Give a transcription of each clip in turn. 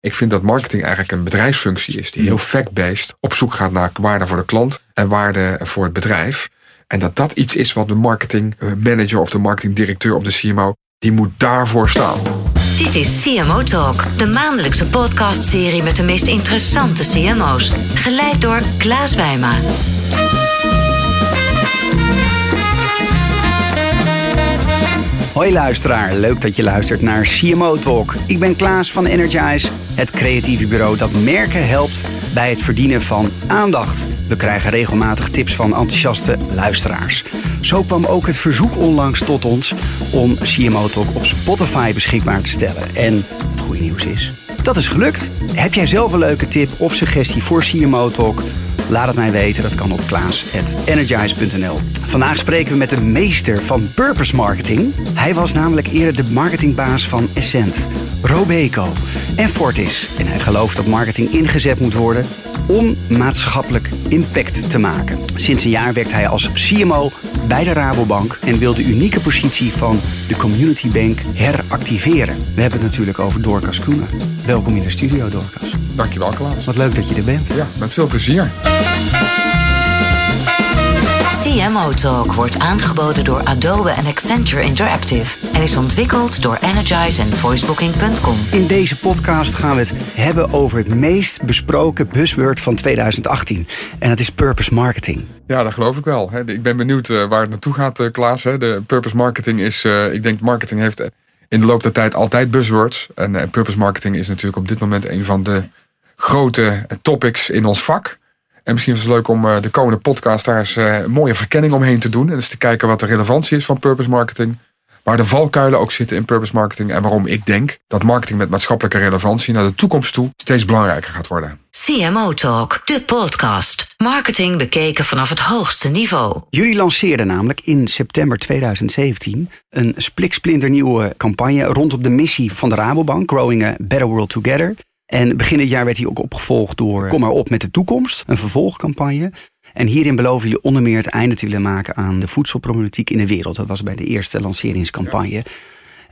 Ik vind dat marketing eigenlijk een bedrijfsfunctie is die heel fact-based op zoek gaat naar waarde voor de klant en waarde voor het bedrijf. En dat dat iets is wat de marketingmanager of de marketingdirecteur of de CMO, die moet daarvoor staan. Dit is CMO Talk, de maandelijkse podcastserie met de meest interessante CMO's. Geleid door Klaas Wijma. Hoi luisteraar, leuk dat je luistert naar CMO Talk. Ik ben Klaas van Energize, het creatieve bureau dat merken helpt bij het verdienen van aandacht. We krijgen regelmatig tips van enthousiaste luisteraars. Zo kwam ook het verzoek onlangs tot ons om CMO Talk op Spotify beschikbaar te stellen. En het goede nieuws is, dat is gelukt. Heb jij zelf een leuke tip of suggestie voor CMO Talk? Laat het mij weten, dat kan op klaas.energize.nl. Vandaag spreken we met de meester van purpose marketing. Hij was namelijk eerder de marketingbaas van Essent, Robeco en Fortis. En hij gelooft dat marketing ingezet moet worden om maatschappelijk impact te maken. Sinds een jaar werkt hij als CMO bij de Rabobank en wil de unieke positie van de Community Bank heractiveren. We hebben het natuurlijk over Dorcas Koenen. Welkom in de studio, Dorcas. Dankjewel, Klaas. Wat leuk dat je er bent. Ja, met veel plezier. CMO Talk wordt aangeboden door Adobe en Accenture Interactive en is ontwikkeld door Energize en voicebooking.com. In deze podcast gaan we het hebben over het meest besproken buzzword van 2018. En dat is purpose marketing. Ja, dat geloof ik wel. Ik ben benieuwd eh, waar het naartoe gaat, eh, Klaas. De purpose marketing is, eh, ik denk marketing heeft in de loop der tijd altijd buzzwords. En purpose marketing is natuurlijk op dit moment een van de grote topics in ons vak. En misschien is het leuk om de komende podcast daar eens een mooie verkenning omheen te doen. En eens te kijken wat de relevantie is van purpose marketing. Waar de valkuilen ook zitten in purpose marketing. En waarom ik denk dat marketing met maatschappelijke relevantie naar de toekomst toe steeds belangrijker gaat worden. CMO Talk, de podcast. Marketing bekeken vanaf het hoogste niveau. Jullie lanceerden namelijk in september 2017 een spliksplinternieuwe campagne rondom de missie van de Rabobank, Growing a Better World Together. En begin dit jaar werd hij ook opgevolgd door Kom maar op met de toekomst, een vervolgcampagne. En hierin beloven jullie onder meer het einde te willen maken aan de voedselproblematiek in de wereld. Dat was bij de eerste lanceringscampagne.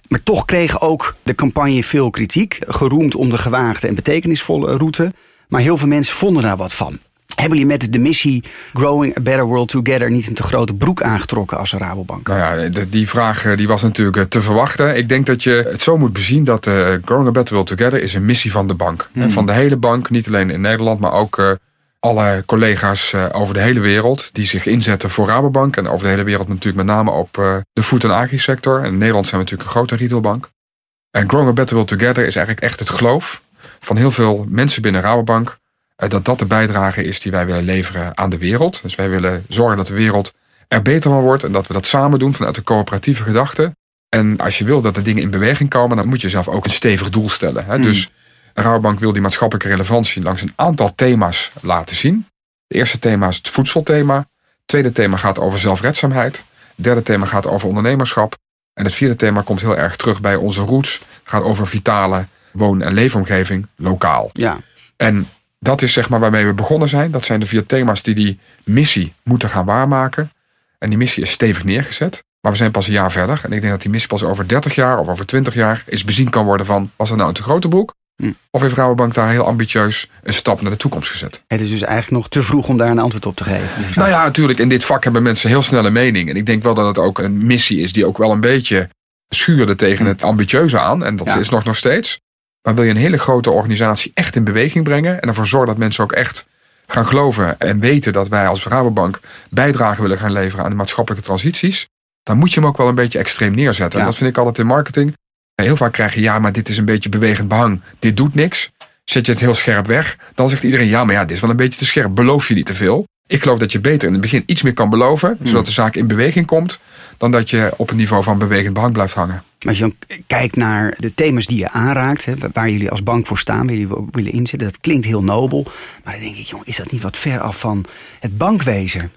Maar toch kreeg ook de campagne veel kritiek. Geroemd om de gewaagde en betekenisvolle route. Maar heel veel mensen vonden daar wat van. Hebben jullie met de missie Growing a Better World Together niet een te grote broek aangetrokken als een Rabobank? Nou ja, die vraag eh, die was natuurlijk eh, te verwachten. Ik denk dat je het zo moet bezien dat uh, Growing a Better World Together is een missie van de bank. Hmm. Van de hele bank, niet alleen in Nederland, maar ook alle collega's over de hele wereld die zich inzetten voor Rabobank. En over de hele wereld natuurlijk met name op de food- en agri-sector. En in Nederland zijn we natuurlijk een grote retailbank. En Growing a Better World Together is eigenlijk echt het geloof van heel veel mensen binnen Rabobank eh, dat dat de bijdrage is die wij willen leveren aan de wereld. Dus wij willen zorgen dat de wereld er beter van wordt en dat we dat samen doen vanuit de coöperatieve gedachte. En als je wil dat de dingen in beweging komen, dan moet je zelf ook een stevig doel stellen. Hè? Mm. Dus Rabobank wil die maatschappelijke relevantie langs een aantal thema's laten zien. Het eerste thema is het voedselthema. Het tweede thema gaat over zelfredzaamheid. Het derde thema gaat over ondernemerschap. En het vierde thema komt heel erg terug bij onze roots. Het gaat over vitale woon- en leefomgeving lokaal. Ja. En dat is zeg maar waarmee we begonnen zijn. Dat zijn de vier thema's die die missie moeten gaan waarmaken. En die missie is stevig neergezet. Maar we zijn pas een jaar verder. En ik denk dat die missie pas over 30 jaar of over 20 jaar is bezien kan worden van... was dat nou een te grote boek? Hm. Of heeft Rabobank daar heel ambitieus een stap naar de toekomst gezet? Het is dus eigenlijk nog te vroeg om daar een antwoord op te geven. Nou ja, natuurlijk. In dit vak hebben mensen heel snelle mening. En ik denk wel dat het ook een missie is die ook wel een beetje schuurde tegen hm. het ambitieuze aan. En dat is nog nog steeds. Maar wil je een hele grote organisatie echt in beweging brengen en ervoor zorgen dat mensen ook echt gaan geloven en weten dat wij als Rabobank bijdrage willen gaan leveren aan de maatschappelijke transities, dan moet je hem ook wel een beetje extreem neerzetten. En dat vind ik altijd in marketing. Heel vaak krijg je, ja, maar dit is een beetje bewegend behang. Dit doet niks. Zet je het heel scherp weg, dan zegt iedereen, ja, maar ja, dit is wel een beetje te scherp. Beloof je niet te veel. Ik geloof dat je beter in het begin iets meer kan beloven, hmm. zodat de zaak in beweging komt, dan dat je op een niveau van bewegend behang blijft hangen. Maar als je dan kijkt naar de thema's die je aanraakt, hè, waar jullie als bank voor staan, waar jullie willen inzetten, dat klinkt heel nobel. Maar dan denk ik, jong, is dat niet wat ver af van het bankwezen?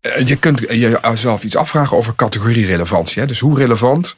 Eh, je kunt jezelf iets afvragen over categorierelevantie. Dus hoe relevant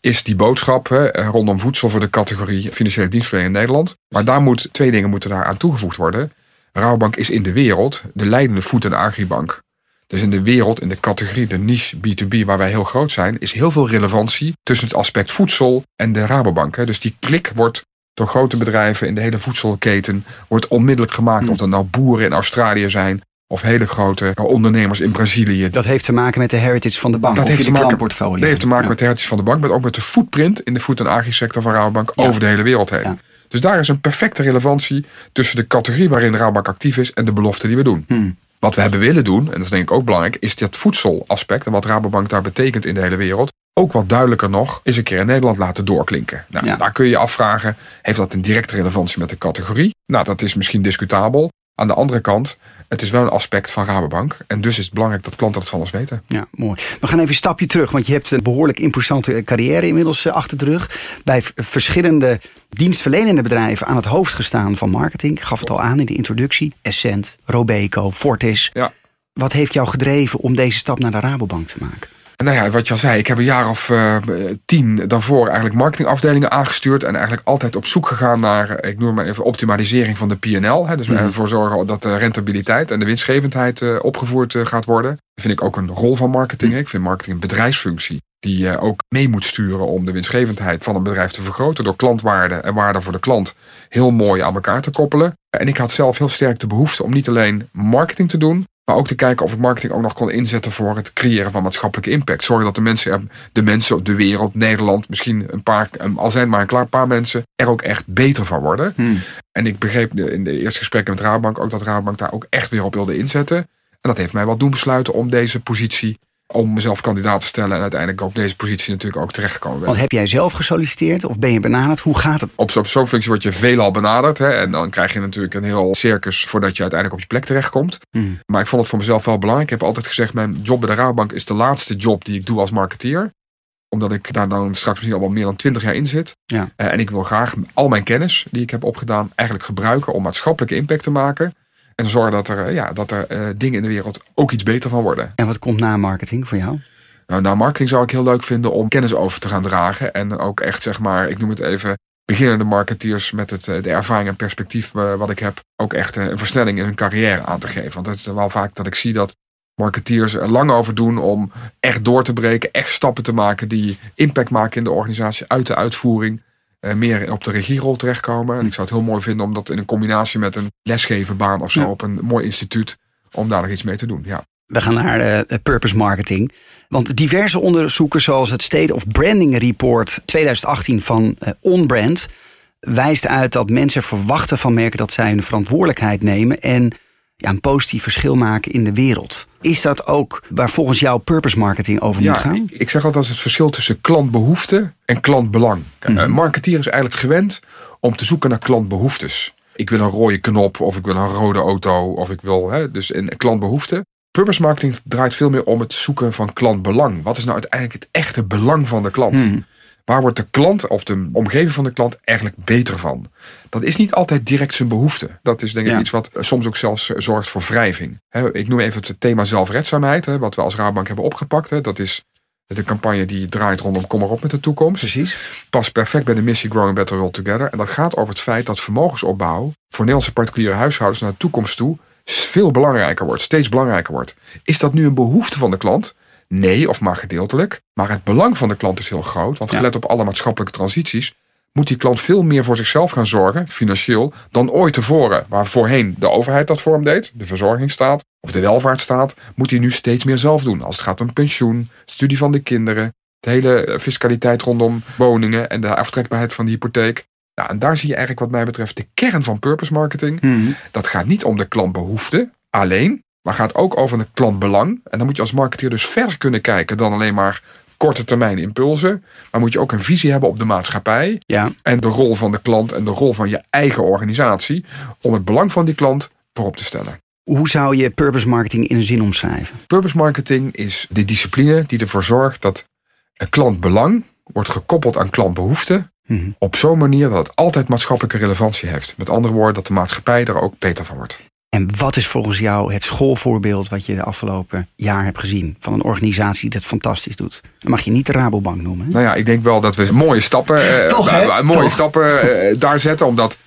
is die boodschap hè, rondom voedsel voor de categorie financiële dienstverlening in Nederland? Maar daar moet twee dingen moeten daar aan toegevoegd worden. Rabobank is in de wereld de leidende voed- en agribank. Dus in de wereld, in de categorie, de niche B2B, waar wij heel groot zijn, is heel veel relevantie tussen het aspect voedsel en de Rabobank. Dus die klik wordt door grote bedrijven in de hele voedselketen. Wordt onmiddellijk gemaakt. Hmm. Of dat nou boeren in Australië zijn. Of hele grote ondernemers in Brazilië. Dat heeft te maken met de heritage van de bank. Dat heeft te de maken-. Dat heeft te maken Ja. met de heritage van de bank. Maar ook met de footprint in de food- en agri-sector van Rabobank Ja. over de hele wereld heen. Ja. Dus daar is een perfecte relevantie tussen de categorie waarin Rabobank actief is en de belofte die we doen. Hmm. Wat we hebben willen doen, en dat is denk ik ook belangrijk, is dat voedselaspect en wat Rabobank daar betekent in de hele wereld. Ook wat duidelijker nog, is een keer in Nederland laten doorklinken. Nou, Ja. Daar kun je je afvragen, heeft dat een directe relevantie met de categorie? Nou, dat is misschien discutabel. Aan de andere kant, het is wel een aspect van Rabobank. En dus is het belangrijk dat klanten dat van ons weten. Ja, mooi. We gaan even een stapje terug, want je hebt een behoorlijk imposante carrière inmiddels eh, achter de rug. Bij verschillende dienstverlenende bedrijven aan het hoofd gestaan van marketing. Ik gaf het al aan in de introductie. Essent, Robeco, Fortis. Ja. Wat heeft jou gedreven om deze stap naar de Rabobank te maken? Nou ja, wat je al zei, ik heb een jaar of eh, tien daarvoor eigenlijk marketingafdelingen aangestuurd. En eigenlijk altijd op zoek gegaan naar, ik noem maar even, optimalisering van de PNL. Hè, dus Mhm. ervoor zorgen dat de rentabiliteit en de winstgevendheid eh, opgevoerd eh, gaat worden. Dat vind ik ook een rol van marketing. hè. Ik vind marketing een bedrijfsfunctie die ook mee moet sturen om de winstgevendheid van een bedrijf te vergroten. Door klantwaarde en waarde voor de klant heel mooi aan elkaar te koppelen. En ik had zelf heel sterk de behoefte om niet alleen marketing te doen, maar ook te kijken of ik marketing ook nog kon inzetten voor het creëren van maatschappelijke impact. Zorgen dat de mensen, er- de mensen, de wereld, Nederland, misschien een paar, al zijn maar een paar mensen, er ook echt beter van worden. En ik begreep in de eerste gesprekken met Rabobank ook dat Rabobank daar ook echt weer op wilde inzetten. En dat heeft mij wel doen besluiten om deze positie, om mezelf kandidaat te stellen en uiteindelijk op deze positie natuurlijk ook terechtgekomen ben. Want heb jij zelf gesolliciteerd of ben je benaderd? Hoe gaat het? Op zo- op zo'n functie word je veelal benaderd. Hè, en dan krijg je natuurlijk een heel circus voordat je uiteindelijk op je plek terechtkomt. Hmm. Maar ik vond het voor mezelf wel belangrijk. Ik heb altijd gezegd, mijn job bij de Rabobank is de laatste job die ik doe als marketeer. Omdat ik daar dan straks misschien al wel meer dan twintig jaar in zit. Ja. Eh, en ik wil graag al mijn kennis die ik heb opgedaan eigenlijk gebruiken om maatschappelijke impact te maken. En zorgen dat er, eh, ja, dat er eh, dingen in de wereld ook iets beter van worden. En wat komt na marketing voor jou? Nou, na marketing zou ik heel leuk vinden om kennis over te gaan dragen. En ook echt, zeg maar, ik noem het even, beginnende marketeers met het, eh, de ervaring en perspectief wat ik heb, ook echt een versnelling in hun carrière aan te geven. Want dat is wel vaak dat ik zie dat marketeers er lang over doen om echt door te breken, echt stappen te maken die impact maken in de organisatie, uit de uitvoering. Eh, meer op de regierol terechtkomen. En ik zou het heel mooi vinden om dat in een combinatie met een lesgeverbaan of zo Ja. op een mooi instituut, om daar nog iets mee te doen. Ja. We gaan naar eh, purpose marketing. Want diverse onderzoeken zoals het State of Branding Report 2018 van eh, OnBrand wijst uit dat mensen verwachten van merken dat zij hun verantwoordelijkheid nemen en ja, een positief verschil maken in de wereld. Is dat ook waar volgens jou purpose marketing over moet Ja, gaan? ik, ik zeg altijd dat is het verschil tussen klantbehoefte en klantbelang. Mhm. Een marketeer is eigenlijk gewend om te zoeken naar klantbehoeftes. Ik wil een rode knop of ik wil een rode auto of ik wil hè, dus een klantbehoefte. Purpose marketing draait veel meer om het zoeken van klantbelang. Wat is nou uiteindelijk het echte belang van de klant? Mhm. Waar wordt de klant of de omgeving van de klant eigenlijk beter van? Dat is niet altijd direct zijn behoefte. Dat is denk ik Ja. iets wat eh, soms ook zelfs eh, zorgt voor wrijving. Ik noem even het thema zelfredzaamheid, wat we als Rabobank hebben opgepakt. Dat is de campagne die draait rondom Kom maar op met de toekomst. Precies. Past perfect bij de missie Growing Better World Together. En dat gaat over het feit dat vermogensopbouw voor Nederlandse particuliere huishoudens naar de toekomst toe veel belangrijker wordt, steeds belangrijker wordt. Is dat nu een behoefte van de klant? Nee, of maar gedeeltelijk. Maar het belang van de klant is heel groot. Want Ja. gelet op alle maatschappelijke transities moet die klant veel meer voor zichzelf gaan zorgen, financieel, dan ooit tevoren. Waar voorheen de overheid dat voor hem deed, de verzorgingsstaat of de welvaartsstaat, moet hij nu steeds meer zelf doen. Als het gaat om pensioen, studie van de kinderen, de hele eh, fiscaliteit rondom woningen en de aftrekbaarheid van de hypotheek. Nou, en daar zie je eigenlijk wat mij betreft de kern van purpose marketing. Mhm. Dat gaat niet om de klantbehoefte alleen, maar gaat ook over het klantbelang. En dan moet je als marketeer dus verder kunnen kijken dan alleen maar korte termijn impulsen. Maar moet je ook een visie hebben op de maatschappij Ja. en de rol van de klant en de rol van je eigen organisatie om het belang van die klant voorop te stellen. Hoe zou je purpose marketing in een zin omschrijven? Purpose marketing is de discipline die ervoor zorgt dat een klantbelang wordt gekoppeld aan klantbehoeften Mhm. op zo'n manier dat het altijd maatschappelijke relevantie heeft. Met andere woorden, dat de maatschappij er ook beter van wordt. En wat is volgens jou het schoolvoorbeeld wat je de afgelopen jaar hebt gezien van een organisatie die dat fantastisch doet? Dan mag je niet de Rabobank noemen. hè? Nou ja, ik denk wel dat we mooie stappen, eh, Toch, eh, mooie Toch. stappen eh, daar zetten. Omdat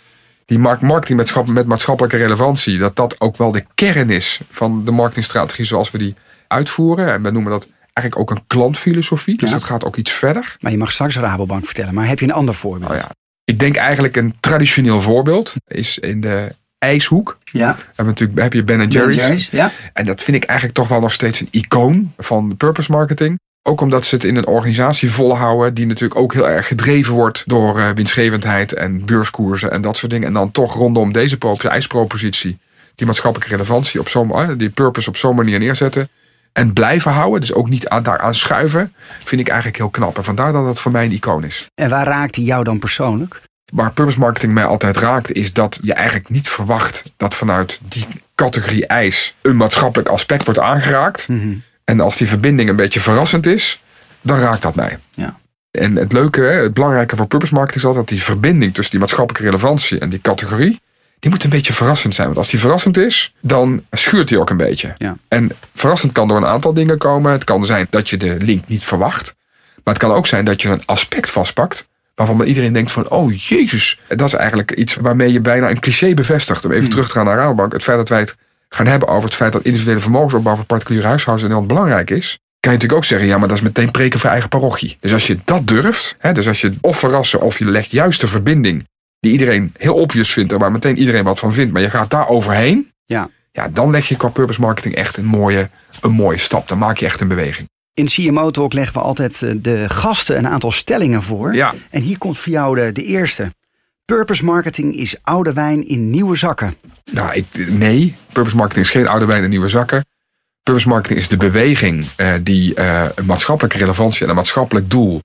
die mark- marketing met, schap- met maatschappelijke relevantie, dat dat ook wel de kern is van de marketingstrategie zoals we die uitvoeren. En we noemen dat eigenlijk ook een klantfilosofie. Dus Ja. dat gaat ook iets verder. Maar je mag straks Rabobank vertellen. Maar heb je een ander voorbeeld? Nou ja, Ik denk eigenlijk een traditioneel voorbeeld is in de ijshoek. Ja. Heb, natuurlijk, heb je Ben Jerry's. Jerry's, ja. En dat vind ik eigenlijk toch wel nog steeds een icoon van purpose marketing. Ook omdat ze het in een organisatie volhouden die natuurlijk ook heel erg gedreven wordt door uh, winstgevendheid en beurskoersen en dat soort dingen. En dan toch rondom deze ijspropositie die maatschappelijke relevantie op zo'n, die purpose op zo'n manier neerzetten. En blijven houden, dus ook niet aan, daaraan schuiven, vind ik eigenlijk heel knap. En vandaar dat dat voor mij een icoon is. En waar raakt hij jou dan persoonlijk? Waar purpose marketing mij altijd raakt, is dat je eigenlijk niet verwacht dat vanuit die categorie ijs een maatschappelijk aspect wordt aangeraakt. Mm En als die verbinding een beetje verrassend is, dan raakt dat mij. Ja. En het leuke, het belangrijke voor purpose marketing is altijd dat die verbinding tussen die maatschappelijke relevantie en die categorie, die moet een beetje verrassend zijn. Want als die verrassend is, dan schuurt die ook een beetje. Ja. En verrassend kan door een aantal dingen komen. Het kan zijn dat je de link niet verwacht. Maar het kan ook zijn dat je een aspect vastpakt. Waarvan iedereen denkt van, oh jezus. Dat is eigenlijk iets waarmee je bijna een cliché bevestigt. Om even Hmm. terug te gaan naar Rabobank. Het feit dat wij het gaan hebben over het feit dat individuele vermogensopbouw voor particuliere huishoudens in Nederland belangrijk is. Kan je natuurlijk ook zeggen, ja, maar dat is meteen preken voor eigen parochie. Dus als je dat durft, hè, dus als je of verrassen of je legt juist de verbinding die iedereen heel obvious vindt en waar meteen iedereen wat van vindt, maar je gaat daar overheen, Ja. ja, dan leg je qua purpose marketing echt een mooie, een mooie stap. Dan maak je echt een beweging. In CMO Talk leggen we altijd eh, de gasten een aantal stellingen voor. Ja. En hier komt voor jou de, de eerste. Purpose marketing is oude wijn in nieuwe zakken. Nou, ik, nee, purpose marketing is geen oude wijn in nieuwe zakken. Purpose marketing is de beweging eh, die eh, een maatschappelijke relevantie en een maatschappelijk doel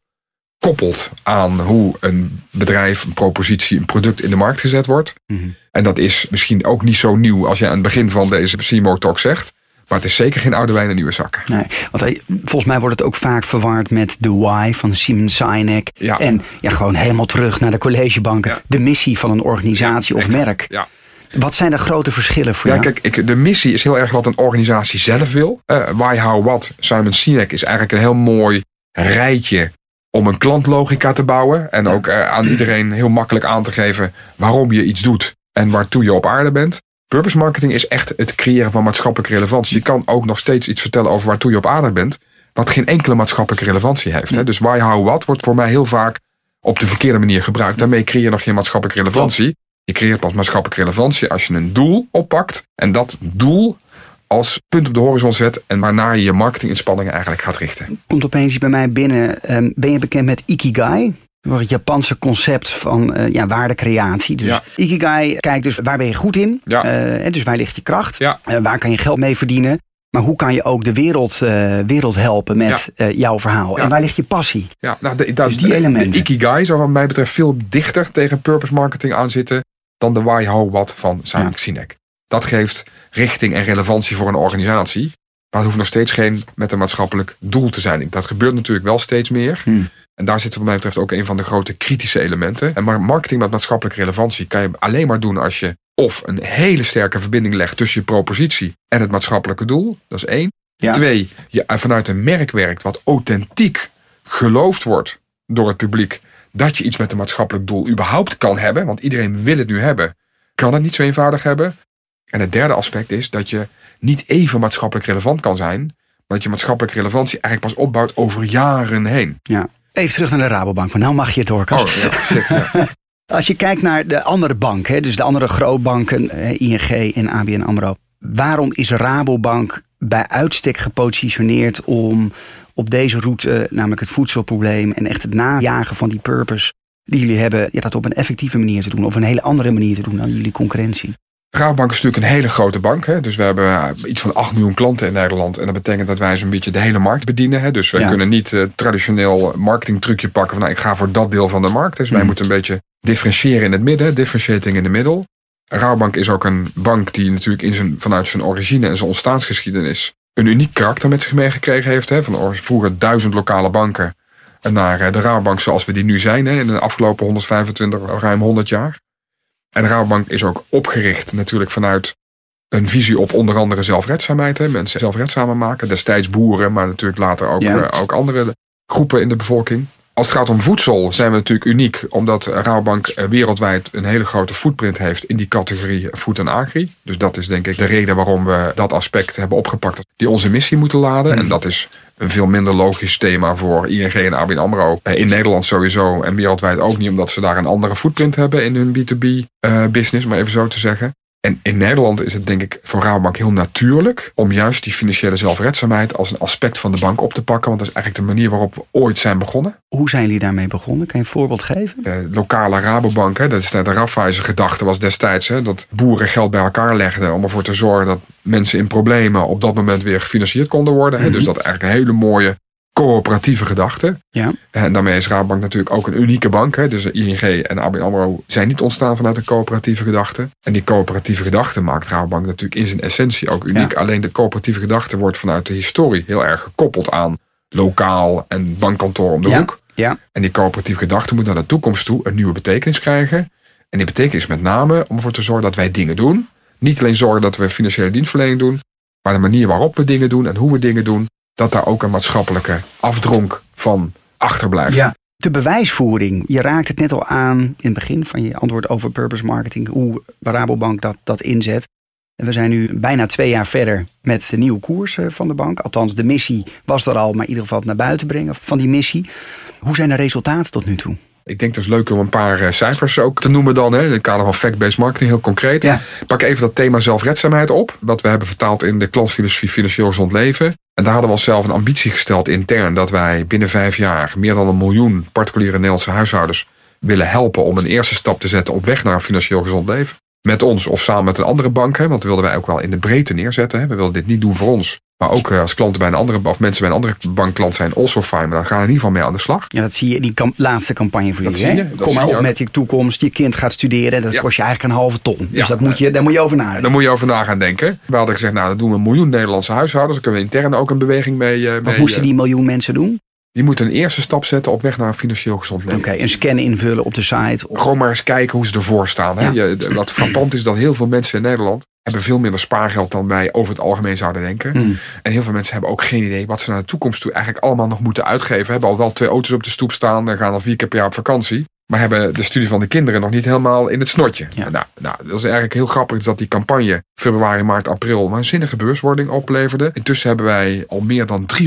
koppelt aan hoe een bedrijf, een propositie, een product in de markt gezet wordt. En dat is misschien ook niet zo nieuw als je aan het begin van deze CMO Talk zegt. Maar het is zeker geen oude wijn in nieuwe zakken. Nee, want eh, volgens mij wordt het ook vaak verward met de why van Simon Sinek. Ja. En ja, gewoon helemaal terug naar de collegebanken. Ja. De missie van een organisatie of Exact, merk. Ja. Wat zijn de grote verschillen voor Ja, jou? kijk, ik, de missie is heel erg wat een organisatie zelf wil. Eh why, how, what. Simon Sinek is eigenlijk een heel mooi rijtje om een klantlogica te bouwen. En ook eh, aan iedereen heel makkelijk aan te geven waarom je iets doet en waartoe je op aarde bent. Purpose marketing is echt het creëren van maatschappelijke relevantie. Je kan ook nog steeds iets vertellen over waartoe je op aarde bent, wat geen enkele maatschappelijke relevantie heeft. Hè? Dus why, how, what wordt voor mij heel vaak op de verkeerde manier gebruikt. Daarmee creëer je nog geen maatschappelijke relevantie. Je creëert pas maatschappelijke relevantie als je een doel oppakt. En dat doel als punt op de horizon zet. En waarna je je marketinginspanningen eigenlijk gaat richten. Komt opeens bij mij binnen. ehm, ben je bekend met Ikigai? Het Japanse concept van eh, ja, waardecreatie. Dus Ja. Ikigai kijkt dus waar ben je goed in? Ja. Eh, dus waar ligt je kracht? Ja. Eh, waar kan je geld mee verdienen? Maar hoe kan je ook de wereld, wereld helpen met jouw verhaal? En waar ligt je passie? Ja, nou, de, dat- Dus die de- elementen. De Ikigai zou wat mij betreft veel dichter tegen purpose marketing aan zitten. dan de why, how, what van Simon. Sinek. Dat geeft richting en relevantie voor een organisatie. Maar het hoeft nog steeds geen met een maatschappelijk doel te zijn. Dat gebeurt natuurlijk wel steeds meer. Hmm. En daar zit wat mij betreft ook een van de grote kritische elementen. En maar marketing met maatschappelijke relevantie kan je alleen maar doen als je of een hele sterke verbinding legt tussen je propositie en het maatschappelijke doel. Dat is één. Ja. Twee, je vanuit een merk werkt wat authentiek geloofd wordt door het publiek dat je iets met een maatschappelijk doel überhaupt kan hebben. Want iedereen wil het nu hebben. Kan het niet zo eenvoudig hebben. En het derde aspect is dat je niet even maatschappelijk relevant kan zijn. Maar dat je maatschappelijke relevantie eigenlijk pas opbouwt over jaren heen. Ja. Even terug naar de Rabobank, want nou mag je het Cas. Oh, ja, shit, ja. Als je kijkt naar de andere banken, dus de andere grootbanken, eh, ING en ABN AMRO. Waarom is Rabobank bij uitstek gepositioneerd om op deze route, namelijk het voedselprobleem en echt het najagen van die purpose die jullie hebben, ja, dat op een effectieve manier te doen of een hele andere manier te doen dan jullie concurrentie? Rabobank is natuurlijk een hele grote bank. Hè? Dus we hebben eh, iets van 8 miljoen klanten in Nederland. En dat betekent dat wij zo'n beetje de hele markt bedienen. Hè? Dus wij Ja. kunnen niet uh, traditioneel marketingtrucje pakken van nou, ik ga voor dat deel van de markt. Dus wij Mhm. moeten een beetje differentiëren in het midden, differentiating in de middel. Rabobank is ook een bank die natuurlijk in zijn, vanuit zijn origine en zijn ontstaansgeschiedenis een uniek karakter met zich meegekregen heeft. Hè? Van vroeger duizend lokale banken naar eh, de Rabobank zoals we die nu zijn. Hè? In de afgelopen 125, ruim 100 jaar. En de Rabobank is ook opgericht natuurlijk vanuit een visie op onder andere zelfredzaamheid. Hè? Mensen zelfredzamer maken. Destijds boeren, maar natuurlijk later ook, Ja. eh, ook andere groepen in de bevolking. Als het gaat om voedsel zijn we natuurlijk uniek, omdat Rabobank eh, wereldwijd een hele grote footprint heeft in die categorie food en agri. Dus dat is denk ik de reden waarom we dat aspect hebben opgepakt, die onze missie moeten laden. En dat is een veel minder logisch thema voor ING en ABN AMRO. Eh, in Nederland sowieso en wereldwijd ook niet, omdat ze daar een andere footprint hebben in hun B2B-business, maar even zo te zeggen. En in Nederland is het denk ik voor Rabobank heel natuurlijk om juist die financiële zelfredzaamheid als een aspect van de bank op te pakken. Want dat is eigenlijk de manier waarop we ooit zijn begonnen. Hoe zijn jullie daarmee begonnen? Kan je een voorbeeld geven? De lokale Rabobank, hè, dat is de Raiffeisen gedachte was destijds hè, dat boeren geld bij elkaar legden om ervoor te zorgen dat mensen in problemen op dat moment weer gefinancierd konden worden. Hè. Dus dat eigenlijk een hele mooie coöperatieve gedachte. Ja. En daarmee is Rabobank natuurlijk ook een unieke bank. Hè. Dus ING en ABN AMRO zijn niet ontstaan vanuit een coöperatieve gedachte. En die coöperatieve gedachte maakt Rabobank natuurlijk in zijn essentie ook uniek. Alleen de coöperatieve gedachte wordt vanuit de historie heel erg gekoppeld aan lokaal en bankkantoor om de Ja. hoek. Ja. En die coöperatieve gedachte moet naar de toekomst toe een nieuwe betekenis krijgen. En die betekenis met name om ervoor te zorgen dat wij dingen doen. Niet alleen zorgen dat we financiële dienstverlening doen, maar de manier waarop we dingen doen en hoe we dingen doen, dat daar ook een maatschappelijke afdronk van achterblijft. Ja. De bewijsvoering. Je raakt het net al aan in het begin van je antwoord over purpose marketing. Hoe Rabobank dat, dat inzet. En we zijn nu bijna twee jaar verder met de nieuwe koers eh, van de bank. Althans, de missie was er al, maar in ieder geval het naar buiten brengen van die missie. Hoe zijn de resultaten tot nu toe? Ik denk dat het leuk om een paar eh, cijfers ook te noemen dan. Hè, in het kader van fact-based marketing, heel concreet. Ja. Pak even dat thema zelfredzaamheid op. Wat we hebben vertaald in de klantfilosofie financieel gezond leven. En daar hadden we onszelf een ambitie gesteld intern. Dat wij binnen vijf jaar meer dan een miljoen particuliere Nederlandse huishoudens willen helpen om een eerste stap te zetten op weg naar een financieel gezond leven. Met ons of samen met een andere bank. Hè, want dat wilden wij ook wel in de breedte neerzetten. Hè. We wilden dit niet doen voor ons. Maar ook eh, als klanten bij een andere, of mensen bij een andere bankklant zijn, also fine. Maar dan gaan we in ieder geval mee aan de slag. Ja, dat zie je in die laatste campagne voor Dat jullie. zie hè? je, dat Kom maar op ook. met je toekomst. Je kind gaat studeren. Dat Ja. kost je eigenlijk een halve ton. Dus Ja. dat moet je, daar moet je over nadenken. Daar moet je over na gaan denken. We hadden gezegd, nou, dat doen we een miljoen Nederlandse huishoudens. Dan kunnen we intern ook een beweging mee. eh, Wat mee, moesten eh, die miljoen mensen doen? Die moeten een eerste stap zetten op weg naar een financieel gezond leven. Oké, een scan invullen op de site. Of- Gewoon maar eens kijken hoe ze ervoor staan. Hè? Ja. Je- wat frappant is dat heel veel mensen in Nederland hebben veel minder spaargeld dan wij over het algemeen zouden denken. Hmm. En heel veel mensen hebben ook geen idee wat ze naar de toekomst toe eigenlijk allemaal nog moeten uitgeven. Hebben al wel twee auto's op de stoep staan en gaan al vier keer per jaar op vakantie. Maar hebben de studie van de kinderen nog niet helemaal in het snotje. Ja. Nou, nou, dat is eigenlijk heel grappig dat die campagne februari, maart, april maar een zinnige beurswording opleverde. Intussen hebben wij al meer dan 300.000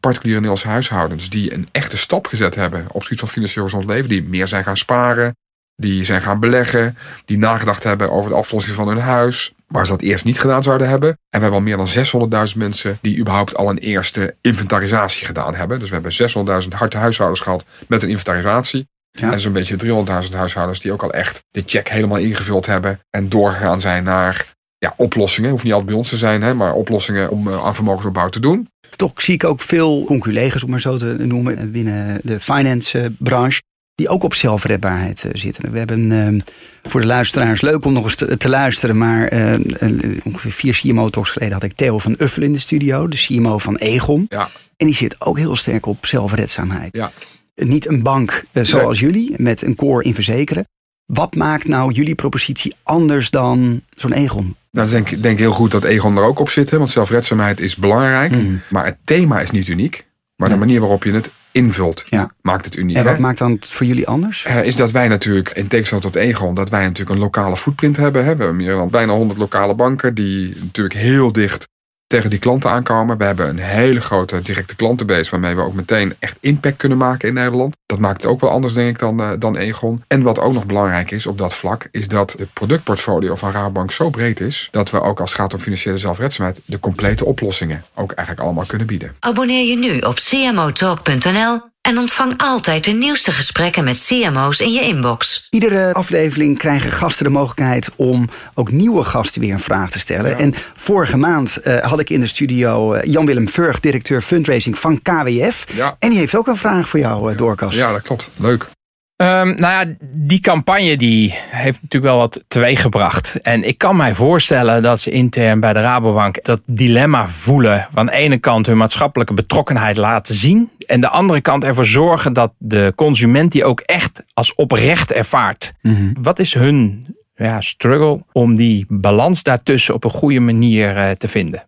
particuliere Nederlandse huishoudens die een echte stap gezet hebben op het gebied van financieel gezond leven. Die meer zijn gaan sparen, die zijn gaan beleggen, die nagedacht hebben over de aflossing van hun huis, waar ze dat eerst niet gedaan zouden hebben. En we hebben al meer dan 600.000 mensen die überhaupt al een eerste inventarisatie gedaan hebben. Dus we hebben 600.000 harte huishoudens gehad met een inventarisatie. Ja. En zo'n beetje 300.000 huishoudens die ook al echt de check helemaal ingevuld hebben en doorgegaan zijn naar ja, oplossingen. Hoeft niet altijd bij ons te zijn, hè, maar oplossingen om eh, aan vermogensopbouw te doen. Toch zie ik ook veel conculega's, om maar zo te noemen, binnen de finance branche. Die ook op zelfredbaarheid eh, zitten. We hebben eh, voor de luisteraars leuk om nog eens te, te luisteren. Maar eh, eh, ongeveer vier CMO-talks geleden had ik Theo van Uffel in de studio. De CMO van Egon. Ja, En die zit ook heel sterk op zelfredzaamheid. ja. Niet een bank eh, zoals jullie, met een core in verzekeren. Wat maakt nou jullie propositie anders dan zo'n Egon? Nou, ik denk, denk heel goed dat Egon er ook op zit, hè, want zelfredzaamheid is belangrijk. Mhm. Maar het thema is niet uniek. Maar de manier waarop je het invult, Ja. maakt het uniek. En wat hè? maakt dan het voor jullie anders? Eh, is dat wij natuurlijk, in tegenstelling tot Egon, dat wij natuurlijk een lokale footprint hebben. hè. We hebben meer dan bijna 100 lokale banken die natuurlijk heel dicht tegen die klanten aankomen. We hebben een hele grote directe klantenbase waarmee we ook meteen echt impact kunnen maken in Nederland. Dat maakt het ook wel anders, denk ik, dan, eh, dan Egon. En wat ook nog belangrijk is op dat vlak, is dat het productportfolio van Rabobank zo breed is dat we ook als het gaat om financiële zelfredzaamheid de complete oplossingen ook eigenlijk allemaal kunnen bieden. Abonneer je nu op cmotalk.nl en ontvang altijd de nieuwste gesprekken met CMO's in je inbox. Iedere aflevering krijgen gasten de mogelijkheid om ook nieuwe gasten weer een vraag te stellen. Ja. En vorige maand eh, had ik in de studio eh, Jan-Willem Vurg, directeur fundraising van KWF. Ja. En die heeft ook een vraag voor jou, uh, Doorkas. Ja, dat klopt. Leuk. Ehm, nou ja, die campagne die heeft natuurlijk wel wat teweeggebracht. En ik kan mij voorstellen dat ze intern bij de Rabobank dat dilemma voelen. Van de ene kant hun maatschappelijke betrokkenheid laten zien. En de andere kant ervoor zorgen dat de consument die ook echt als oprecht ervaart. Mhm. Wat is hun ja, struggle om die balans daartussen op een goede manier eh, te vinden?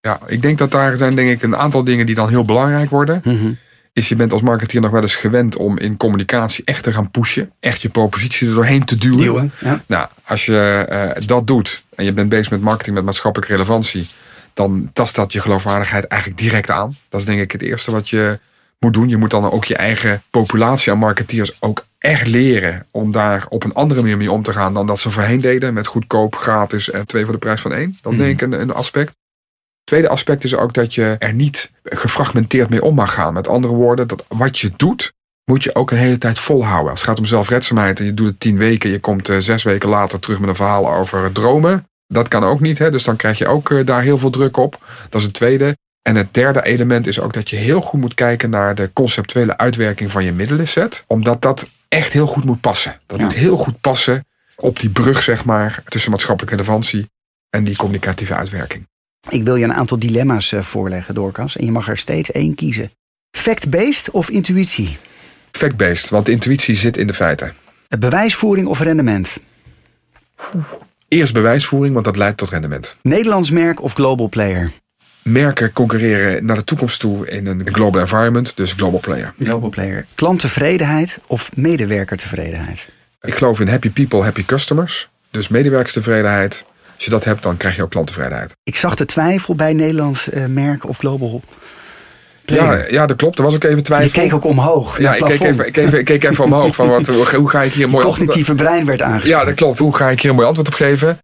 Ja, ik denk dat daar zijn denk ik een aantal dingen die dan heel belangrijk worden. Mhm. Is je bent als marketeer nog wel eens gewend om in communicatie echt te gaan pushen. Echt je propositie er doorheen te duwen. Duwen, ja. Nou, als je eh, dat doet en je bent bezig met marketing met maatschappelijke relevantie, dan tast dat je geloofwaardigheid eigenlijk direct aan. Dat is denk ik het eerste wat je moet doen. Je moet dan ook je eigen populatie aan marketeers ook echt leren om daar op een andere manier mee om te gaan dan dat ze voorheen deden met goedkoop, gratis en twee voor de prijs van één. Dat is denk ik een, een aspect. Tweede aspect is ook dat je er niet gefragmenteerd mee om mag gaan. Met andere woorden, dat wat je doet, moet je ook een hele tijd volhouden. Als het gaat om zelfredzaamheid en je doet het tien weken, je komt eh, zes weken later terug met een verhaal over dromen. Dat kan ook niet, hè? dus dan krijg je ook eh, daar heel veel druk op. Dat is het tweede. En het derde element is ook dat je heel goed moet kijken naar de conceptuele uitwerking van je middelenset. Omdat dat echt heel goed moet passen. Dat Ja. moet heel goed passen op die brug, zeg maar, tussen maatschappelijke relevantie en die communicatieve uitwerking. Ik wil je een aantal dilemma's eh, voorleggen, Doorkas. En je mag er steeds één kiezen. Fact-based of intuïtie? Fact-based, want intuïtie zit in de feiten. Bewijsvoering of rendement? Eerst bewijsvoering, want dat leidt tot rendement. Nederlands merk of global player? Merken concurreren naar de toekomst toe in een global environment, dus global player. Global player. Klanttevredenheid of medewerkertevredenheid? Ik geloof in happy people, happy customers. Dus medewerkstevredenheid. Als je dat hebt, dan krijg je ook klanttevredenheid. Ik zag de twijfel bij Nederlands eh, merk of global. Ja, ja, dat klopt. Er was ook even je twijfel. keek ook omhoog. ja, ik keek, even, ik, keek ik keek even omhoog. Van wat, hoe ga ik hier een mooi Cognitieve brein werd aangesproken. Ja, dat klopt. Hoe ga ik hier een mooi antwoord op geven?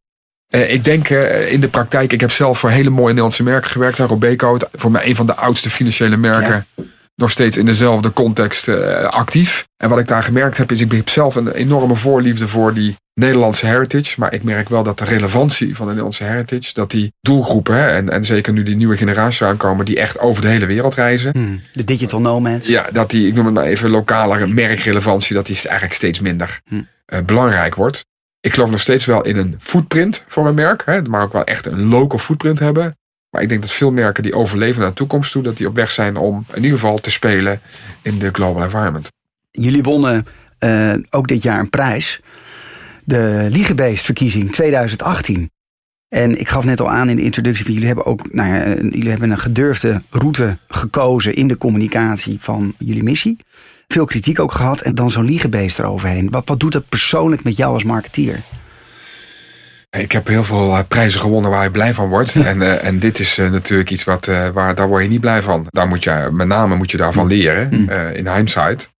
Eh, ik denk eh, in de praktijk, ik heb zelf voor hele mooie Nederlandse merken gewerkt. Robeco, voor mij een van de oudste financiële merken. Nog steeds in dezelfde context eh, actief. En wat ik daar gemerkt heb, is ik heb zelf een enorme voorliefde voor die Nederlandse heritage. Maar ik merk wel dat de relevantie van de Nederlandse heritage, dat die doelgroepen, hè, en, en zeker nu die nieuwe generaties aankomen, die echt over de hele wereld reizen. Hmm, De digital nomads. Ja, dat die, ik noem het maar even lokale merkrelevantie, dat die eigenlijk steeds minder Hm. eh, belangrijk wordt. Ik geloof nog steeds wel in een footprint voor een merk, hè, maar ook wel echt een local footprint hebben. Maar ik denk dat veel merken die overleven naar de toekomst toe, dat die op weg zijn om in ieder geval te spelen in de global environment. Jullie wonnen eh, ook dit jaar een prijs. De Liegebeest-verkiezing 2018. En ik gaf net al aan in de introductie van jullie hebben ook nou ja, een- jullie hebben een gedurfde route gekozen in de communicatie van jullie missie. Veel kritiek ook gehad en dan zo'n liegebeest eroverheen. Wat, wat doet dat persoonlijk met jou als marketeer? Ik heb heel veel eh, prijzen gewonnen waar je blij van wordt. En, eh, en dit is eh, natuurlijk iets wat, waar, daar word je niet blij van. Daar moet je, met name moet je daarvan leren, Mm. in hindsight.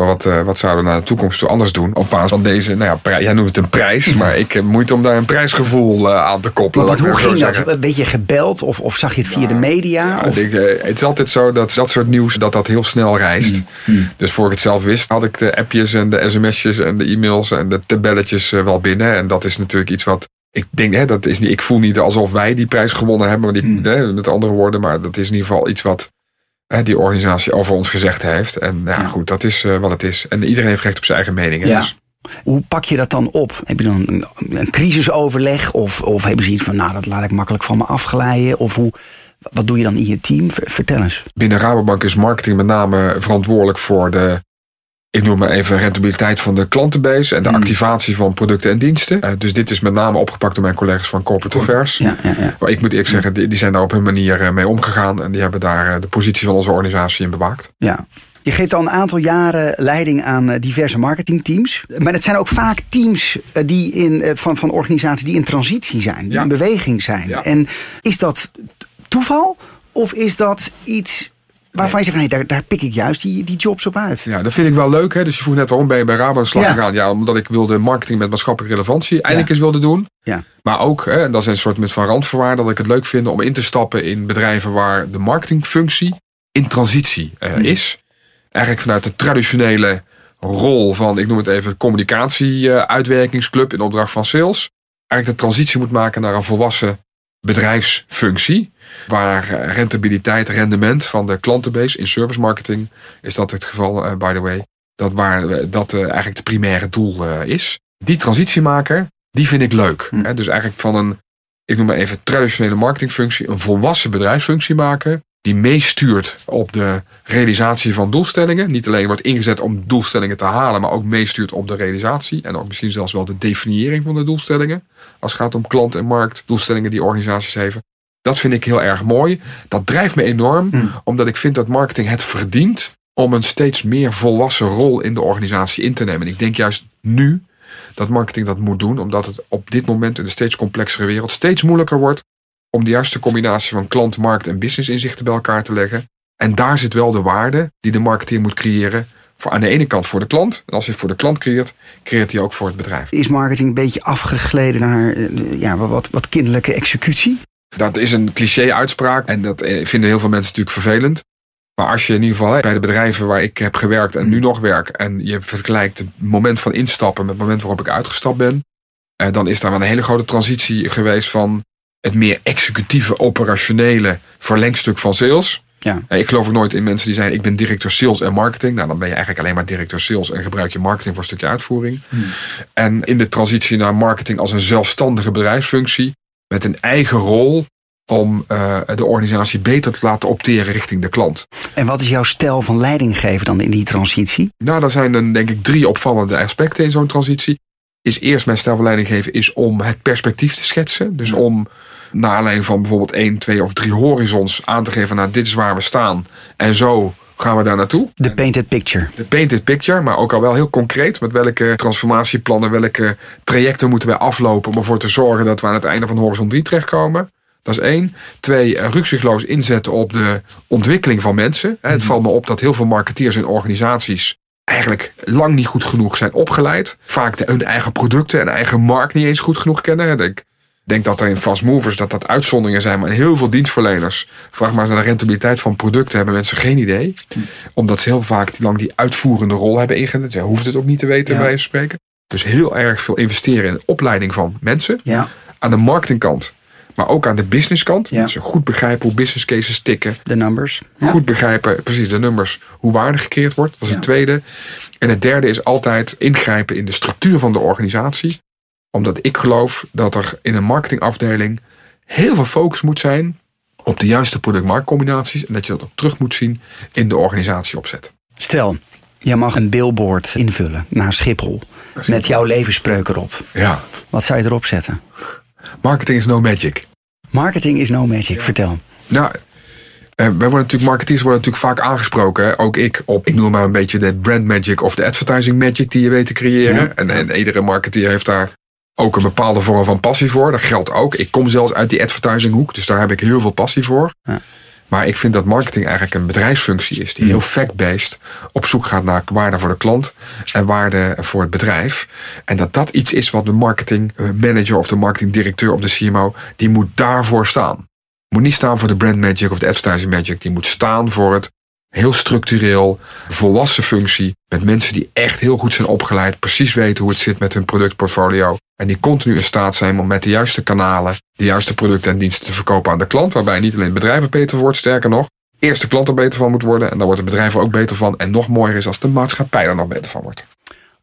Maar wat, wat zouden we naar de toekomst toe anders doen? Op basis van deze, nou ja, prij- jij noemt het een prijs. Maar ik heb moeite om daar een prijsgevoel aan te koppelen. Laat ik hoe ging dat? Een beetje gebeld of, of zag je het via de media? Ja, Of- ik, het is altijd zo dat dat soort nieuws dat dat heel snel reist. Mm. Dus voor ik het zelf wist, had ik de appjes en de sms'jes en de e-mails en de tabelletjes wel binnen. En dat is natuurlijk iets wat ik denk, hè, dat is niet, ik voel niet alsof wij die prijs gewonnen hebben, maar die, Mm. hè, met andere woorden, maar dat is in ieder geval iets wat hè, die organisatie over ons gezegd heeft. En nou, ja, Ja. goed, dat is eh, wat het is. En iedereen heeft recht op zijn eigen mening. hè. Ja. Dus Hoe pak je dat dan op? Heb je dan een, een crisisoverleg? Of, of hebben ze iets van, nou, dat laat ik makkelijk van me afglijden? Of hoe, wat doe je dan in je team? Ver- Vertel eens. binnen Rabobank is marketing met name verantwoordelijk voor de, ik noem maar even, rentabiliteit van de klantenbase en de Mm. activatie van producten en diensten. Eh, dus dit is met name opgepakt door mijn collega's van Corporate Affairs. Ja, ja, ja. Maar ik moet eerlijk zeggen, die, die zijn daar op hun manier eh, mee omgegaan en die hebben daar eh, de positie van onze organisatie in bewaakt. ja. Je geeft al een aantal jaren leiding aan diverse marketingteams. Maar het zijn ook vaak teams die in, van, van organisaties die in transitie zijn, die in beweging zijn. En is dat toeval of is dat iets waarvan je zegt, hey, daar, daar pik ik juist die, die jobs op uit? Ja, dat vind ik wel leuk. Hè? Dus je vroeg net waarom ben je bij Rabo aan de slag Ja. gegaan? Ja, omdat ik wilde marketing met maatschappelijke relevantie eindelijk eens wilde doen. Ja. Maar ook, hè, en dat is een soort met van randvoorwaarden, dat ik het leuk vind om in te stappen in bedrijven waar de marketingfunctie in transitie eh, Hmm. is. Eigenlijk vanuit de traditionele rol van, ik noem het even, communicatie-uitwerkingsclub in opdracht van sales. Eigenlijk de transitie moet maken naar een volwassen bedrijfsfunctie. Waar eh, rentabiliteit, rendement van de klantenbase in service marketing is dat het geval, eh, by the way. Dat waar eh, dat eigenlijk het primaire doel is. Die transitie maken, die vind ik leuk. Hm. Hè? Dus eigenlijk van een, ik noem maar even traditionele marketingfunctie, een volwassen bedrijfsfunctie maken. Die meestuurt op de realisatie van doelstellingen. Niet alleen wordt ingezet om doelstellingen te halen, maar ook meestuurt op de realisatie. En ook misschien zelfs wel de definiëring van de doelstellingen. Als het gaat om klant en markt, doelstellingen die organisaties hebben. Dat vind ik heel erg mooi. Dat drijft me enorm, Hm. omdat ik vind dat marketing het verdient om een steeds meer volwassen rol in de organisatie in te nemen. En ik denk juist nu dat marketing dat moet doen, omdat het op dit moment in een steeds complexere wereld steeds moeilijker wordt om de juiste combinatie van klant, markt en business inzichten bij elkaar te leggen. En daar zit wel de waarde die de marketeer moet creëren. Voor aan de ene kant voor de klant. En als hij voor de klant creëert, creëert hij ook voor het bedrijf. Is marketing een beetje afgegleden naar eh, ja, wat, wat kinderlijke executie? Dat is een cliché-uitspraak en dat eh, vinden heel veel mensen natuurlijk vervelend. Maar als je in ieder geval bij de bedrijven waar ik heb gewerkt en nu nog werk, en je vergelijkt het moment van instappen met het moment waarop ik uitgestapt ben, eh, dan is daar wel een hele grote transitie geweest van het meer executieve, operationele verlengstuk van sales. Ja. Eh, Ik geloof ook nooit in mensen die zeggen: Ik ben directeur sales en marketing. Nou, dan ben je eigenlijk alleen maar directeur sales en gebruik je marketing voor een stukje uitvoering. En in de transitie naar marketing als een zelfstandige bedrijfsfunctie, met een eigen rol om eh, de organisatie beter te laten opteren richting de klant. En wat is jouw stijl van leidinggeven dan in die transitie? Nou, daar zijn dan denk ik drie opvallende aspecten in zo'n transitie. Is eerst mijn stijl van leiding geven is om het perspectief te schetsen. Dus om naar aanleiding van bijvoorbeeld één, twee of drie horizons aan te geven, nou dit is waar we staan. En zo gaan we daar naartoe. De painted picture. De painted picture, maar ook al wel heel concreet. Met welke transformatieplannen, welke trajecten moeten wij aflopen om ervoor te zorgen dat we aan het einde van horizon 3 terechtkomen. Dat is één. Twee, eh, rukzichtloos inzetten op de ontwikkeling van mensen. Het valt me op dat heel veel marketeers en organisaties eigenlijk lang niet goed genoeg zijn opgeleid. Vaak de, hun eigen producten en eigen markt niet eens goed genoeg kennen. Ik denk dat er in fast movers dat dat uitzonderingen zijn, maar heel veel dienstverleners, vraag maar eens naar de rentabiliteit van producten, hebben mensen geen idee. Omdat ze heel vaak die lang die uitvoerende rol hebben ingenomen. Ze hoeven het ook niet te weten, Ja. bij wijze van spreken. Dus heel erg veel investeren in de opleiding van mensen. Ja, Aan de marketingkant, maar ook aan de businesskant. Ja. Dat ze goed begrijpen hoe business cases tikken. de numbers. Goed begrijpen, precies de nummers, hoe waarde gecreëerd wordt. Dat is het tweede. En het derde is altijd ingrijpen in de structuur van de organisatie. Omdat ik geloof dat er in een marketingafdeling heel veel focus moet zijn op de juiste product-marktcombinaties. En dat je dat ook terug moet zien in de organisatieopzet. Stel, jij mag een billboard invullen naar Schiphol. Met jouw levensspreuk erop. Ja, Wat zou je erop zetten? marketing is no magic. Marketing is no magic. Vertel. Nou, eh, wij worden natuurlijk, marketeers worden natuurlijk vaak aangesproken. Hè? Ook ik op, ik noem maar een beetje de brand magic of de advertising magic die je weet te creëren. Ja. En, en iedere marketeer heeft daar ook een bepaalde vorm van passie voor. Dat geldt ook. Ik kom zelfs uit die advertising hoek, dus daar heb ik heel veel passie voor. Ja. Maar ik vind dat marketing eigenlijk een bedrijfsfunctie is die heel fact-based op zoek gaat naar waarde voor de klant en waarde voor het bedrijf. En dat dat iets is wat de marketing eh, manager of de marketingdirecteur of de CMO, die moet daarvoor staan. Moet niet staan voor de brand magic of de advertising magic. Die moet staan voor het heel structureel, volwassen functie. Met mensen die echt heel goed zijn opgeleid. Precies weten hoe het zit met hun productportfolio. En die continu in staat zijn om met de juiste kanalen. de juiste producten en diensten te verkopen aan de klant. Waarbij niet alleen het bedrijf er beter wordt, sterker nog. Eerst de klant er beter van moet worden. En daar wordt het bedrijf er ook beter van. En nog mooier is als de maatschappij er nog beter van wordt.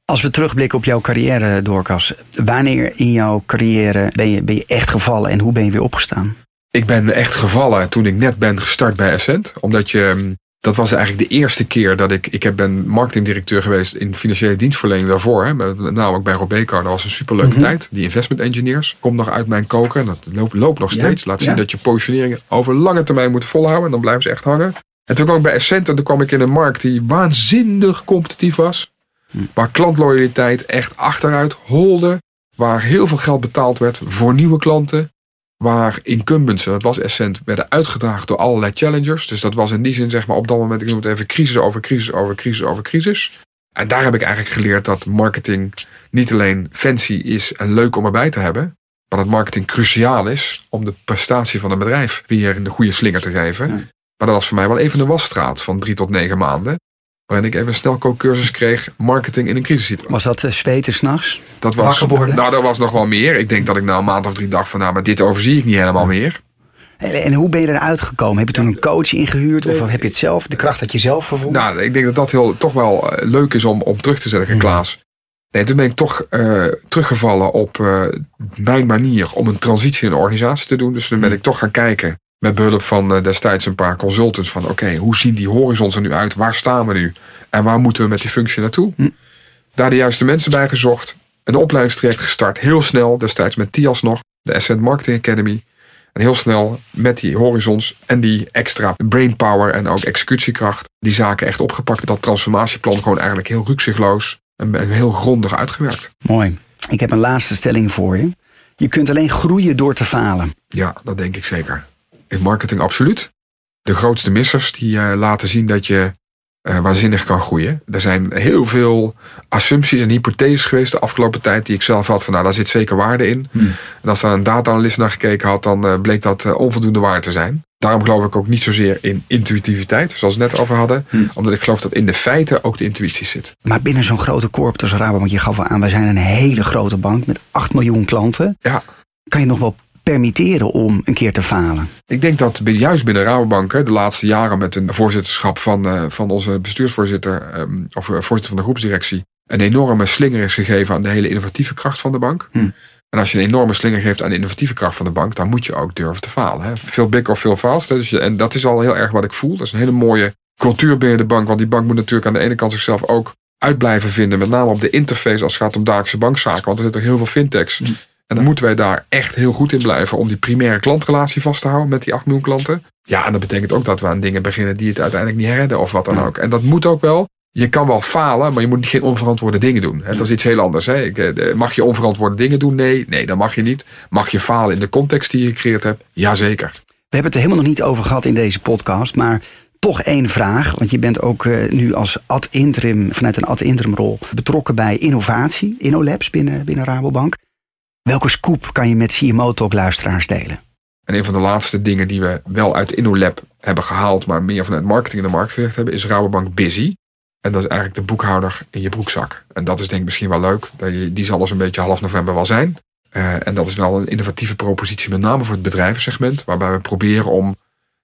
Als we terugblikken op jouw carrière, Doorkas. Wanneer in jouw carrière ben je, ben je echt gevallen en hoe ben je weer opgestaan? Ik ben echt gevallen toen ik net ben gestart bij Essent. Omdat je, mm, dat was eigenlijk de eerste keer dat ik, ik heb ben marketingdirecteur geweest in financiële dienstverlening daarvoor. Hè, met name ook bij Robeco. Dat was een superleuke tijd. Die investment engineers komt nog uit mijn koker. En dat loopt, loopt nog Ja, steeds. Laat zien ja. dat je positioneringen over lange termijn moet volhouden. En dan blijven ze echt hangen. En toen kwam ik bij Essent en toen kwam ik in een markt die waanzinnig competitief was. Waar klantloyaliteit echt achteruit holde. Waar heel veel geld betaald werd voor nieuwe klanten waar incumbents, en dat was Essent, werden uitgedaagd door allerlei challengers. Dus dat was in die zin, zeg maar, op dat moment, ik noem het even crisis over crisis over crisis over crisis. En daar heb ik eigenlijk geleerd dat marketing niet alleen fancy is en leuk om erbij te hebben, maar dat marketing cruciaal is om de prestatie van een bedrijf weer in de goede slinger te geven. Ja. Maar dat was voor mij wel even een wasstraat van drie tot negen maanden. Waarin ik even een snelkookcursus kreeg, marketing in een crisissituatie. Was dat uh, zweten s'nachts? Dat was, worden? nou, dat was nog wel meer. Ik denk dat ik na een maand of drie dacht van, nou, maar dit overzie ik niet helemaal meer. En, hoe ben je eruit gekomen? Heb je toen een coach ingehuurd of heb je het zelf, de kracht had je zelf gevonden? Nou, ik denk dat dat heel, toch wel eh, leuk is om, om terug te zetten, Klaas. Nee, toen ben ik toch eh, teruggevallen op eh, mijn manier om een transitie in de organisatie te doen. Dus toen ben ik toch gaan kijken met behulp van eh, destijds een paar consultants van oké, hoe zien die horizons er nu uit? Waar staan we nu? En waar moeten we met die functie naartoe? Daar de juiste mensen bij gezocht. Een opleidingstraject gestart, heel snel, destijds met TIAS nog, de Ascent Marketing Academy. En heel snel met die horizons en die extra brainpower en ook executiekracht, die zaken echt opgepakt. Dat transformatieplan gewoon eigenlijk heel rukzichtloos en heel grondig uitgewerkt. Mooi. Ik heb een laatste stelling voor je. Je kunt alleen groeien door te falen. Ja, dat denk ik zeker. In marketing absoluut. De grootste missers die uh, laten zien dat je uh, waanzinnig kan groeien. Er zijn heel veel assumpties en hypotheses geweest de afgelopen tijd die ik zelf had van nou daar zit zeker waarde in. Hmm. En als daar een data-analyst naar gekeken had, dan uh, bleek dat uh, onvoldoende waar te zijn. Daarom geloof ik ook niet zozeer in intuïtiviteit, zoals we het net over hadden. Hmm. Omdat ik geloof dat in de feiten ook de intuïtie zit. Maar binnen zo'n grote corp als Rabobank, je gaf al aan, wij zijn een hele grote bank met 8 miljoen klanten. Ja. Kan je nog wel permitteren om een keer te falen? Ik denk dat juist binnen Rabobank de laatste jaren met een voorzitterschap van, uh, van onze bestuursvoorzitter um, of uh, voorzitter van de groepsdirectie een enorme slinger is gegeven aan de hele innovatieve kracht van de bank. Hm. En als je een enorme slinger geeft aan de innovatieve kracht van de bank, dan moet je ook durven te falen. Hè. Veel big of veel fast. Dus je, en dat is al heel erg wat ik voel. Dat is een hele mooie cultuur binnen de bank. Want die bank moet natuurlijk aan de ene kant zichzelf ook uit blijven vinden. Met name op de interface als het gaat om dagelijkse bankzaken. Want er zitten heel veel fintechs. Hm. En dan moeten wij daar echt heel goed in blijven om die primaire klantrelatie vast te houden met die 8 miljoen klanten. Ja, en dat betekent ook dat we aan dingen beginnen die het uiteindelijk niet redden of wat dan ook. En dat moet ook wel. Je kan wel falen, maar je moet geen onverantwoorde dingen doen. Dat is iets heel anders. Hè? Eh, mag je onverantwoorde dingen doen? Nee, nee, dat mag je niet. Mag je falen in de context die je gecreëerd hebt? Jazeker. We hebben het er helemaal nog niet over gehad in deze podcast, maar toch één vraag. Want je bent ook uh, nu als ad interim, vanuit een ad interim rol betrokken bij innovatie, InnoLabs binnen, binnen Rabobank. Welke scoop kan je met CMO Talk luisteraars delen? En een van de laatste dingen die we wel uit InnoLab hebben gehaald, maar meer vanuit marketing in de markt gezegd hebben, is Rabobank Busy. En dat is eigenlijk de boekhouder in je broekzak. En dat is denk ik misschien wel leuk. Die zal dus een beetje half november wel zijn. Uh, en dat is wel een innovatieve propositie, met name voor het bedrijvensegment. Waarbij we proberen om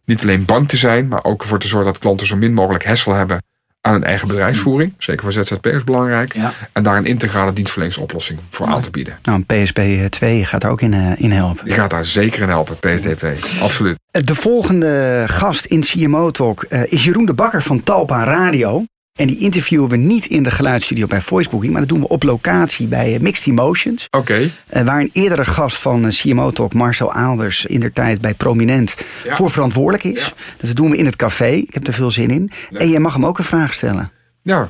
niet alleen bank te zijn, maar ook ervoor te zorgen dat klanten zo min mogelijk hessel hebben aan een eigen bedrijfsvoering. Zeker voor ZZP'ers belangrijk. En daar een integrale dienstverleningsoplossing voor aan te bieden. Nou, een PSP 2 gaat er ook in, uh, in helpen. Die gaat daar zeker in helpen, PSD 2. Absoluut. De volgende gast in CMO Talk uh, is Jeroen de Bakker van Talpa Radio. En die interviewen we niet in de geluidsstudio bij Voicebooking, maar dat doen we op locatie bij eh, Mixed Emotions. Oké. Okay. Uh, waar een eerdere gast van CMO Talk, Marcel Aalders, in der tijd bij Prominent ja. voor verantwoordelijk is. Ja. Dus dat doen we in het café. Ik heb er veel zin in. En je mag hem ook een vraag stellen. Ja,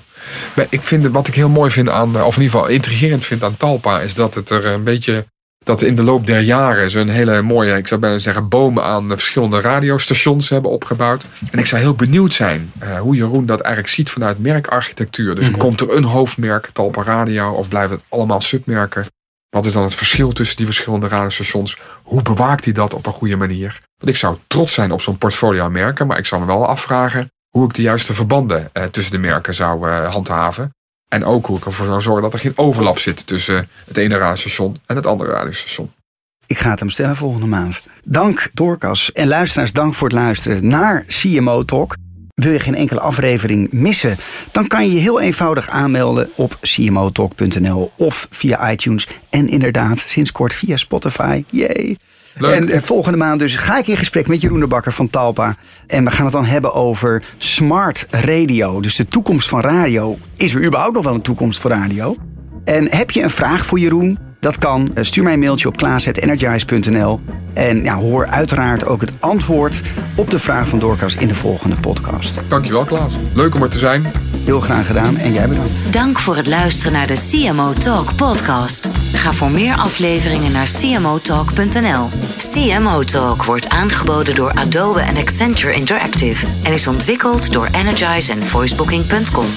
ik vind wat ik heel mooi vind aan, of in ieder geval intrigerend vind aan Talpa, is dat het er een beetje dat in de loop der jaren zo'n hele mooie, ik zou bijna zeggen, bomen aan verschillende radiostations hebben opgebouwd. En ik zou heel benieuwd zijn uh, hoe Jeroen dat eigenlijk ziet vanuit merkarchitectuur. Dus mm -hmm. komt er een hoofdmerk, Talpa Radio, of blijven het allemaal submerken? Wat is dan het verschil tussen die verschillende radiostations? Hoe bewaakt hij dat op een goede manier? Want ik zou trots zijn op zo'n portfolio aan merken, maar ik zou me wel afvragen hoe ik de juiste verbanden uh, tussen de merken zou uh, handhaven. En ook hoe ik ervoor zou zorgen dat er geen overlap zit tussen het ene radiostation en het andere radiostation. Ik ga het hem stellen volgende maand. Dank Dorcas en luisteraars, dank voor het luisteren naar CMO Talk. Wil je geen enkele aflevering missen? Dan kan je je heel eenvoudig aanmelden op cmotalk.nl of via iTunes. En inderdaad, sinds kort via Spotify. Yay! En uh, volgende maand dus ga ik in gesprek met Jeroen de Bakker van Talpa. En we gaan het dan hebben over smart radio. Dus de toekomst van radio. Is er überhaupt nog wel een toekomst voor radio? En heb je een vraag voor Jeroen? Dat kan. Stuur mij een mailtje op klaas.energize.nl. En ja, hoor uiteraard ook het antwoord op de vraag van Dorcas in de volgende podcast. Dankjewel Klaas. Leuk om er te zijn. Heel graag gedaan en jij bedankt. Dank voor het luisteren naar de CMO Talk podcast. Ga voor meer afleveringen naar cmotalk.nl. CMO Talk wordt aangeboden door Adobe en Accenture Interactive en is ontwikkeld door Energize en voicebooking.com.